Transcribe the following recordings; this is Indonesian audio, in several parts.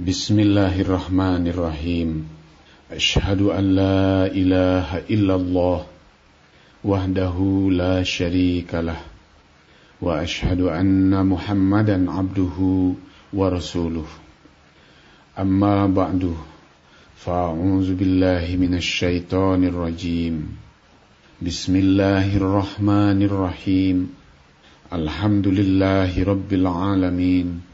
بسم الله الرحمن الرحيم أشهد أن لا إله إلا الله وحده لا شريك له وأشهد أن محمدا عبده ورسوله أما بعد فأعوذ بالله من الشيطان الرجيم بسم الله الرحمن الرحيم الحمد لله رب العالمين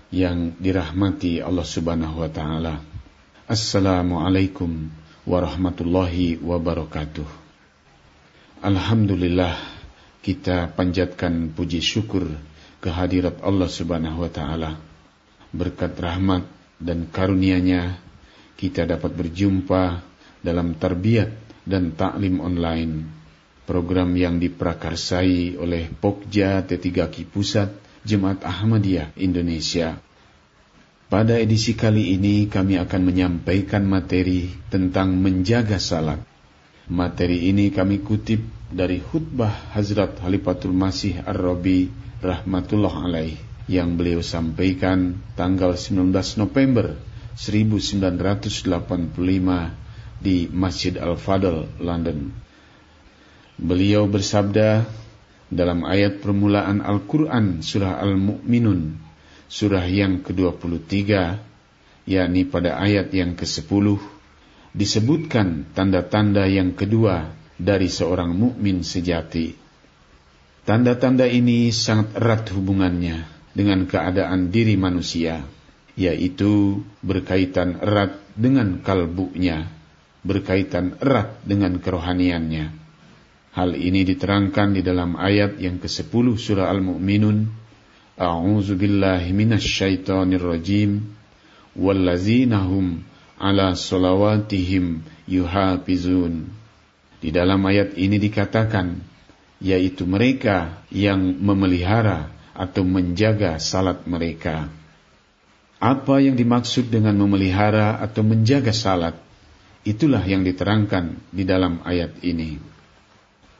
yang dirahmati Allah Subhanahu wa taala. Assalamualaikum warahmatullahi wabarakatuh. Alhamdulillah kita panjatkan puji syukur kehadirat Allah Subhanahu wa taala. Berkat rahmat dan karunia-Nya kita dapat berjumpa dalam tarbiyat dan taklim online. Program yang diprakarsai oleh Pokja T3Ki Pusat Jemaat Ahmadiyah Indonesia. Pada edisi kali ini kami akan menyampaikan materi tentang menjaga salat. Materi ini kami kutip dari khutbah Hazrat Halifatul Masih Ar-Rabi rahmatullah alaih yang beliau sampaikan tanggal 19 November 1985 di Masjid Al-Fadl, London. Beliau bersabda, dalam ayat permulaan Al-Quran surah Al-Mu'minun surah yang ke-23 yakni pada ayat yang ke-10 disebutkan tanda-tanda yang kedua dari seorang mukmin sejati. Tanda-tanda ini sangat erat hubungannya dengan keadaan diri manusia, yaitu berkaitan erat dengan kalbunya, berkaitan erat dengan kerohaniannya. Hal ini diterangkan di dalam ayat yang ke-10 surah Al-Mu'minun. A'udzu billahi minasy syaithanir rajim. Wallazina hum ala salawatihim yuhafizun. Di dalam ayat ini dikatakan yaitu mereka yang memelihara atau menjaga salat mereka. Apa yang dimaksud dengan memelihara atau menjaga salat? Itulah yang diterangkan di dalam ayat ini.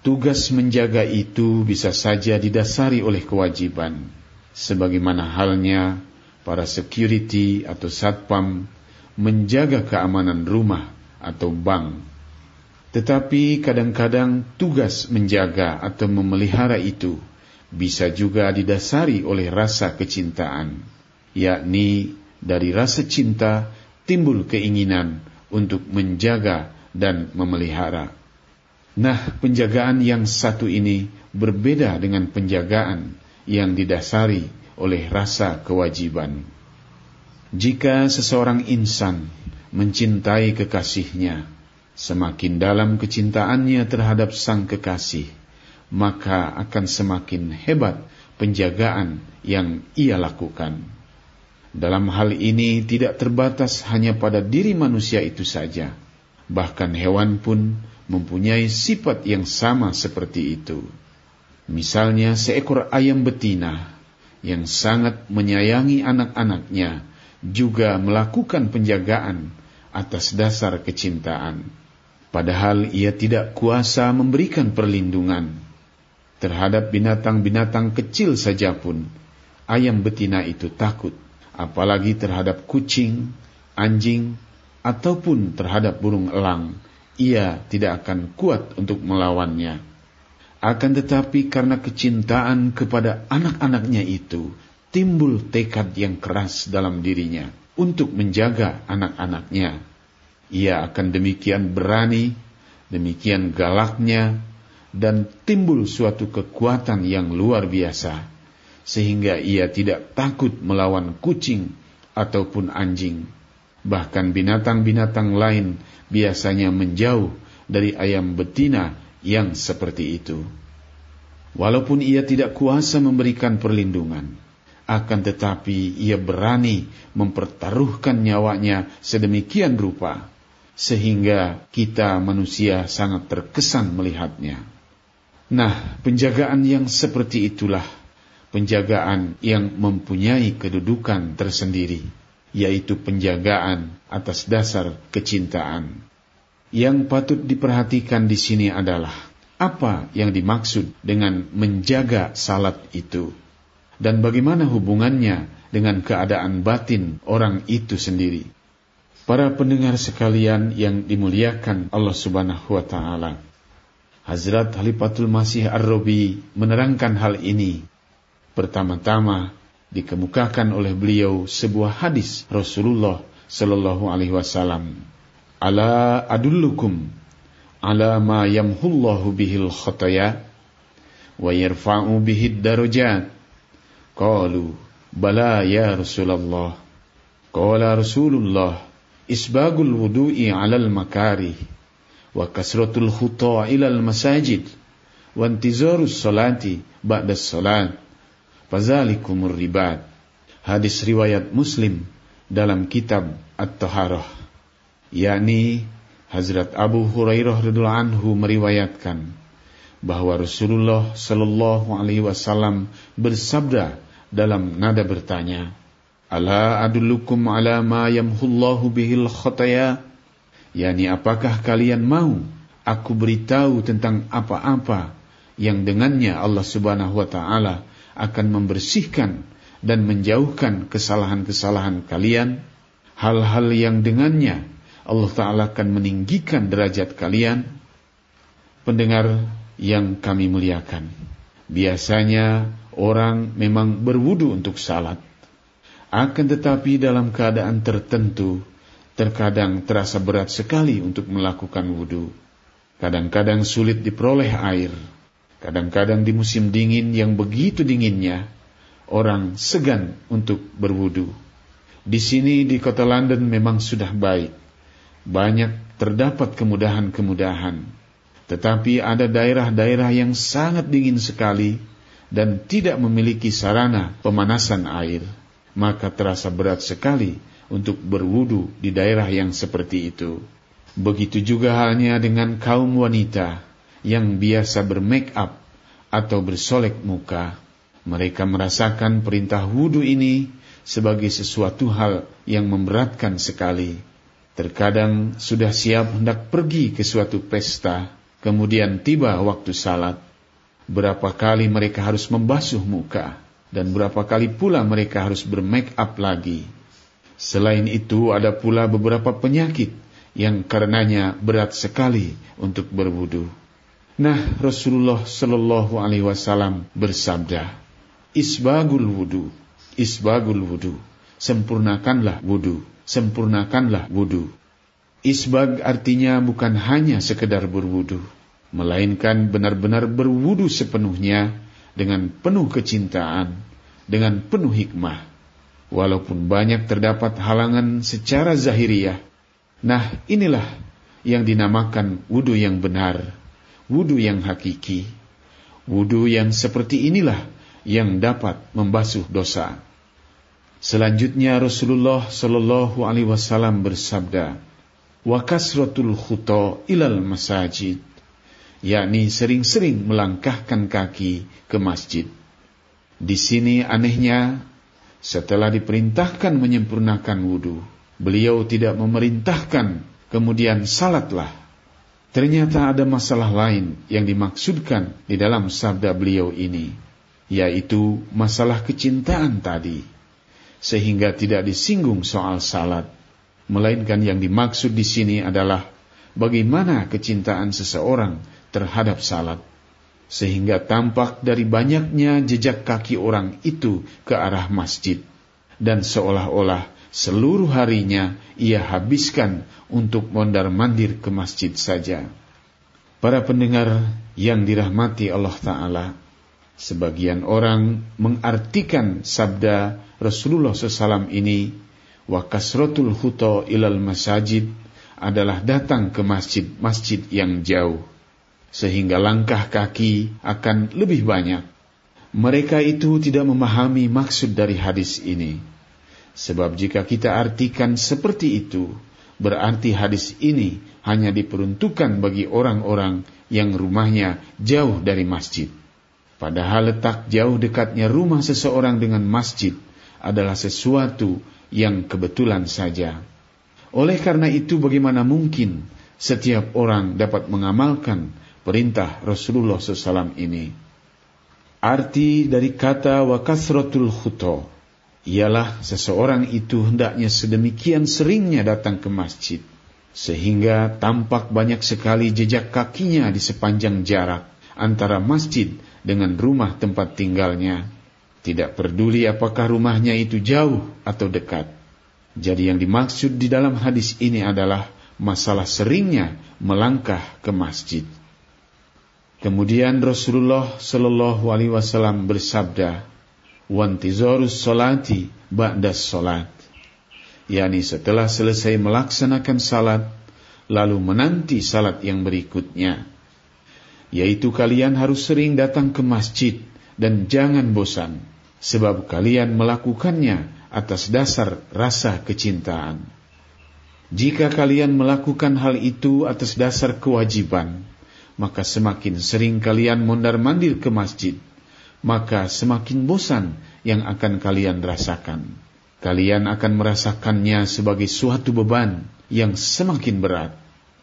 Tugas menjaga itu bisa saja didasari oleh kewajiban, sebagaimana halnya para security atau satpam menjaga keamanan rumah atau bank. Tetapi kadang-kadang tugas menjaga atau memelihara itu bisa juga didasari oleh rasa kecintaan, yakni dari rasa cinta timbul keinginan untuk menjaga dan memelihara. Nah, penjagaan yang satu ini berbeda dengan penjagaan yang didasari oleh rasa kewajiban. Jika seseorang insan mencintai kekasihnya, semakin dalam kecintaannya terhadap sang kekasih, maka akan semakin hebat penjagaan yang ia lakukan. Dalam hal ini tidak terbatas hanya pada diri manusia itu saja, bahkan hewan pun mempunyai sifat yang sama seperti itu. Misalnya seekor ayam betina yang sangat menyayangi anak-anaknya juga melakukan penjagaan atas dasar kecintaan. Padahal ia tidak kuasa memberikan perlindungan terhadap binatang-binatang kecil saja pun. Ayam betina itu takut, apalagi terhadap kucing, anjing, ataupun terhadap burung elang ia tidak akan kuat untuk melawannya. Akan tetapi karena kecintaan kepada anak-anaknya itu, timbul tekad yang keras dalam dirinya untuk menjaga anak-anaknya. Ia akan demikian berani, demikian galaknya, dan timbul suatu kekuatan yang luar biasa, sehingga ia tidak takut melawan kucing ataupun anjing Bahkan binatang-binatang lain biasanya menjauh dari ayam betina yang seperti itu. Walaupun ia tidak kuasa memberikan perlindungan, akan tetapi ia berani mempertaruhkan nyawanya sedemikian rupa sehingga kita manusia sangat terkesan melihatnya. Nah, penjagaan yang seperti itulah penjagaan yang mempunyai kedudukan tersendiri, yaitu penjagaan atas dasar kecintaan. Yang patut diperhatikan di sini adalah apa yang dimaksud dengan menjaga salat itu, dan bagaimana hubungannya dengan keadaan batin orang itu sendiri. Para pendengar sekalian yang dimuliakan Allah Subhanahu wa taala. Hazrat Halifatul Masih Ar-Robi menerangkan hal ini. Pertama-tama dikemukakan oleh beliau sebuah hadis Rasulullah Sallallahu Alaihi Wasallam Ala adullukum ala ma yamhullahu bihil khataya wa yarfa'u bihid darajat. Qalu bala ya Rasulullah. Qala Rasulullah isbagul wudu'i 'alal makarih wa kasratul khuta' ilal masajid wa intizarus salati ba'da salat fazalikumur ribat. Hadis riwayat Muslim dalam kitab At-Taharah yakni Hazrat Abu Hurairah radhiallahu anhu meriwayatkan bahwa Rasulullah Shallallahu alaihi wasallam bersabda dalam nada bertanya, "Ala adullukum ala ma yamhullahu bihil khataya?" Yani apakah kalian mau aku beritahu tentang apa-apa yang dengannya Allah Subhanahu wa taala akan membersihkan dan menjauhkan kesalahan-kesalahan kalian, hal-hal yang dengannya Allah Ta'ala akan meninggikan derajat kalian. Pendengar yang kami muliakan. Biasanya orang memang berwudu untuk salat. Akan tetapi dalam keadaan tertentu, terkadang terasa berat sekali untuk melakukan wudu. Kadang-kadang sulit diperoleh air. Kadang-kadang di musim dingin yang begitu dinginnya, orang segan untuk berwudu. Di sini di kota London memang sudah baik banyak terdapat kemudahan-kemudahan. Tetapi ada daerah-daerah yang sangat dingin sekali dan tidak memiliki sarana pemanasan air. Maka terasa berat sekali untuk berwudu di daerah yang seperti itu. Begitu juga halnya dengan kaum wanita yang biasa bermake up atau bersolek muka. Mereka merasakan perintah wudu ini sebagai sesuatu hal yang memberatkan sekali Terkadang sudah siap hendak pergi ke suatu pesta, kemudian tiba waktu salat. Berapa kali mereka harus membasuh muka, dan berapa kali pula mereka harus bermake up lagi. Selain itu ada pula beberapa penyakit yang karenanya berat sekali untuk berwudu. Nah, Rasulullah Shallallahu Alaihi Wasallam bersabda, "Isbagul wudu, isbagul wudu, sempurnakanlah wudu." Sempurnakanlah wudhu. Isbag artinya bukan hanya sekedar berwudhu, melainkan benar-benar berwudhu sepenuhnya dengan penuh kecintaan, dengan penuh hikmah. Walaupun banyak terdapat halangan secara zahiriyah, nah inilah yang dinamakan wudhu yang benar, wudhu yang hakiki. Wudhu yang seperti inilah yang dapat membasuh dosa. Selanjutnya Rasulullah Shallallahu Alaihi Wasallam bersabda, "Wa kasratul khuto ilal masajid," yakni sering-sering melangkahkan kaki ke masjid. Di sini anehnya, setelah diperintahkan menyempurnakan wudhu, beliau tidak memerintahkan kemudian salatlah. Ternyata ada masalah lain yang dimaksudkan di dalam sabda beliau ini, yaitu masalah kecintaan tadi sehingga tidak disinggung soal salat, melainkan yang dimaksud di sini adalah bagaimana kecintaan seseorang terhadap salat, sehingga tampak dari banyaknya jejak kaki orang itu ke arah masjid, dan seolah-olah seluruh harinya ia habiskan untuk mondar-mandir ke masjid saja. Para pendengar yang dirahmati Allah Ta'ala, sebagian orang mengartikan sabda Rasulullah SAW ini wa kasratul huto ilal masajid adalah datang ke masjid-masjid yang jauh sehingga langkah kaki akan lebih banyak. Mereka itu tidak memahami maksud dari hadis ini. Sebab jika kita artikan seperti itu, berarti hadis ini hanya diperuntukkan bagi orang-orang yang rumahnya jauh dari masjid. Padahal letak jauh dekatnya rumah seseorang dengan masjid adalah sesuatu yang kebetulan saja. Oleh karena itu bagaimana mungkin setiap orang dapat mengamalkan perintah Rasulullah SAW ini? Arti dari kata wa kasratul khuto ialah seseorang itu hendaknya sedemikian seringnya datang ke masjid sehingga tampak banyak sekali jejak kakinya di sepanjang jarak antara masjid dengan rumah tempat tinggalnya. Tidak peduli apakah rumahnya itu jauh atau dekat. Jadi yang dimaksud di dalam hadis ini adalah masalah seringnya melangkah ke masjid. Kemudian Rasulullah Shallallahu Alaihi Wasallam bersabda, "Wantizorus solati ba'das solat." yakni setelah selesai melaksanakan salat, lalu menanti salat yang berikutnya. Yaitu kalian harus sering datang ke masjid dan jangan bosan, sebab kalian melakukannya atas dasar rasa kecintaan. Jika kalian melakukan hal itu atas dasar kewajiban, maka semakin sering kalian mondar-mandir ke masjid, maka semakin bosan yang akan kalian rasakan. Kalian akan merasakannya sebagai suatu beban yang semakin berat.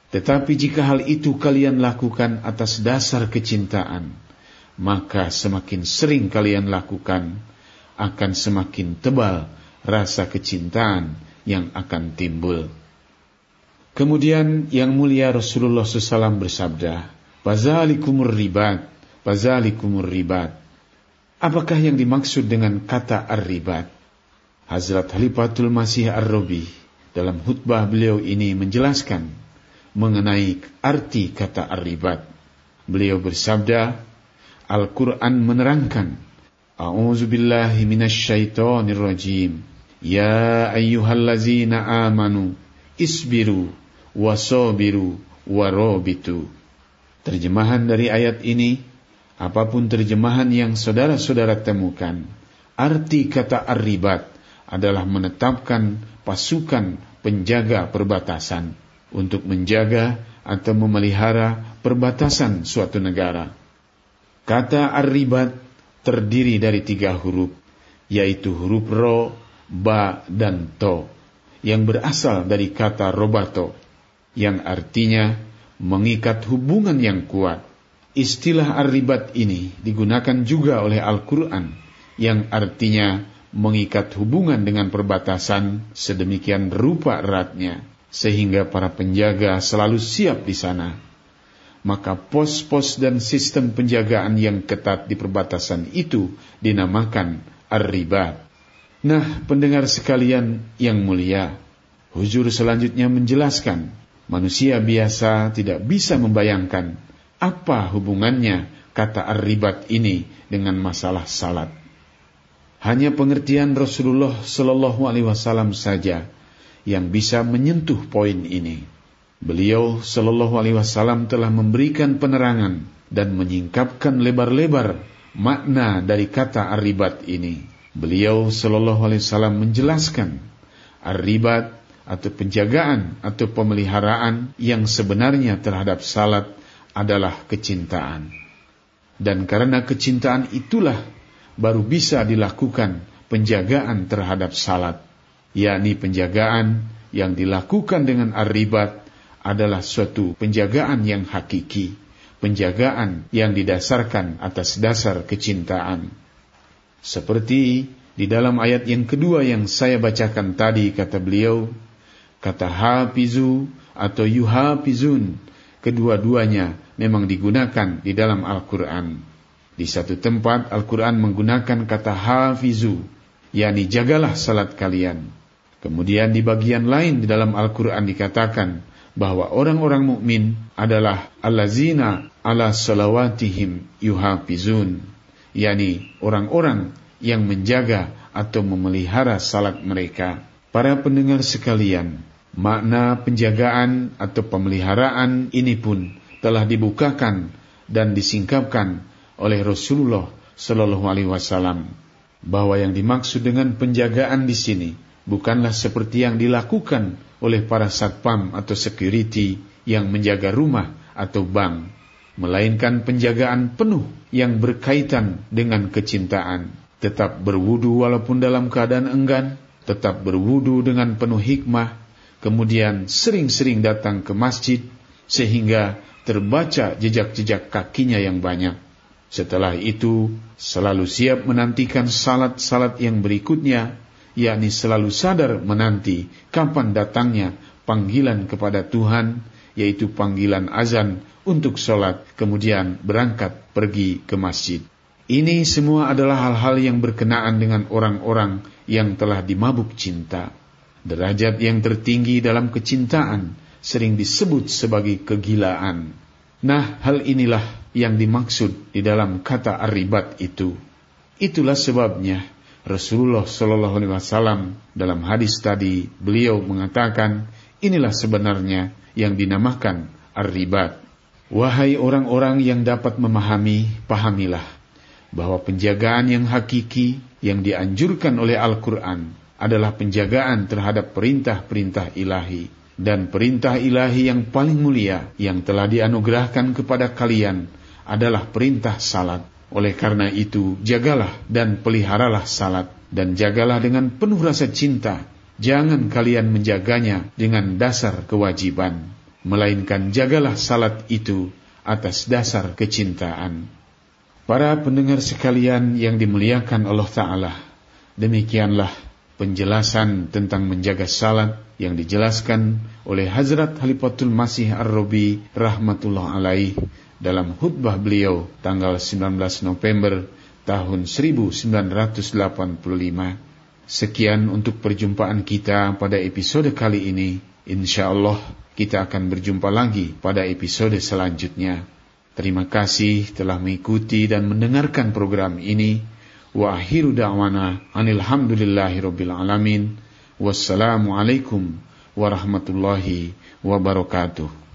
Tetapi jika hal itu kalian lakukan atas dasar kecintaan, maka semakin sering kalian lakukan, akan semakin tebal rasa kecintaan yang akan timbul. Kemudian yang mulia Rasulullah SAW bersabda, Fazalikumur ribat, fazalikumur ribat. Apakah yang dimaksud dengan kata ar-ribat? Hazrat Halifatul Masih Ar-Robi dalam khutbah beliau ini menjelaskan mengenai arti kata ar-ribat. Beliau bersabda, Al-Quran menerangkan, A'udzu billahi minasyaitonir rajim. Ya ayyuhallazina amanu isbiru wasobiru warobitu. Terjemahan dari ayat ini, apa pun terjemahan yang saudara-saudara temukan, arti kata arribat adalah menetapkan pasukan penjaga perbatasan untuk menjaga atau memelihara perbatasan suatu negara. Kata arribat terdiri dari tiga huruf, yaitu huruf ro, ba, dan to, yang berasal dari kata robato, yang artinya mengikat hubungan yang kuat. Istilah arribat ini digunakan juga oleh Al-Quran yang artinya mengikat hubungan dengan perbatasan sedemikian rupa eratnya sehingga para penjaga selalu siap di sana. Maka pos-pos dan sistem penjagaan yang ketat di perbatasan itu dinamakan ar-ribat. Nah, pendengar sekalian yang mulia, Huzur selanjutnya menjelaskan, manusia biasa tidak bisa membayangkan apa hubungannya kata ar-ribat ini dengan masalah salat. Hanya pengertian Rasulullah Shallallahu Alaihi Wasallam saja yang bisa menyentuh poin ini. Beliau Shallallahu Alaihi Wasallam telah memberikan penerangan dan menyingkapkan lebar-lebar makna dari kata arribat ini. Beliau Shallallahu Alaihi Wasallam menjelaskan arribat atau penjagaan atau pemeliharaan yang sebenarnya terhadap salat adalah kecintaan. Dan karena kecintaan itulah baru bisa dilakukan penjagaan terhadap salat, yakni penjagaan yang dilakukan dengan arribat adalah suatu penjagaan yang hakiki, penjagaan yang didasarkan atas dasar kecintaan. Seperti di dalam ayat yang kedua yang saya bacakan tadi kata beliau, Kata hafizu atau yuhafizun, kedua-duanya memang digunakan di dalam Al-Quran. Di satu tempat Al-Quran menggunakan kata hafizu, yakni jagalah salat kalian. Kemudian di bagian lain di dalam Al-Quran dikatakan bahwa orang-orang mukmin adalah allazina ala salawatihim yuhafizun, yakni orang-orang yang menjaga atau memelihara salat mereka. Para pendengar sekalian, makna penjagaan atau pemeliharaan ini pun telah dibukakan dan disingkapkan oleh Rasulullah Shallallahu Alaihi Wasallam bahwa yang dimaksud dengan penjagaan di sini bukanlah seperti yang dilakukan oleh para satpam atau security yang menjaga rumah atau bank, melainkan penjagaan penuh yang berkaitan dengan kecintaan. Tetap berwudu walaupun dalam keadaan enggan, tetap berwudu dengan penuh hikmah, kemudian sering-sering datang ke masjid sehingga terbaca jejak-jejak kakinya yang banyak. Setelah itu, selalu siap menantikan salat-salat yang berikutnya, yakni selalu sadar menanti kapan datangnya panggilan kepada Tuhan, yaitu panggilan azan untuk sholat, kemudian berangkat pergi ke masjid. Ini semua adalah hal-hal yang berkenaan dengan orang-orang yang telah dimabuk cinta. Derajat yang tertinggi dalam kecintaan sering disebut sebagai kegilaan. Nah, hal inilah yang dimaksud di dalam kata arribat itu. Itulah sebabnya Rasulullah Shallallahu Alaihi Wasallam dalam hadis tadi beliau mengatakan inilah sebenarnya yang dinamakan arribat. Wahai orang-orang yang dapat memahami, pahamilah bahwa penjagaan yang hakiki yang dianjurkan oleh Al-Quran adalah penjagaan terhadap perintah-perintah ilahi dan perintah ilahi yang paling mulia yang telah dianugerahkan kepada kalian adalah perintah salat. Oleh karena itu, jagalah dan peliharalah salat dan jagalah dengan penuh rasa cinta. Jangan kalian menjaganya dengan dasar kewajiban, melainkan jagalah salat itu atas dasar kecintaan. Para pendengar sekalian yang dimuliakan Allah Ta'ala, demikianlah penjelasan tentang menjaga salat yang dijelaskan oleh Hazrat Halifatul Masih Ar-Robi rahmatullah alaih dalam khutbah beliau tanggal 19 November tahun 1985. Sekian untuk perjumpaan kita pada episode kali ini. Insya Allah kita akan berjumpa lagi pada episode selanjutnya. Terima kasih telah mengikuti dan mendengarkan program ini. Wa akhiru da'wana anilhamdulillahi alamin. Wassalamualaikum warahmatullahi wabarakatuh.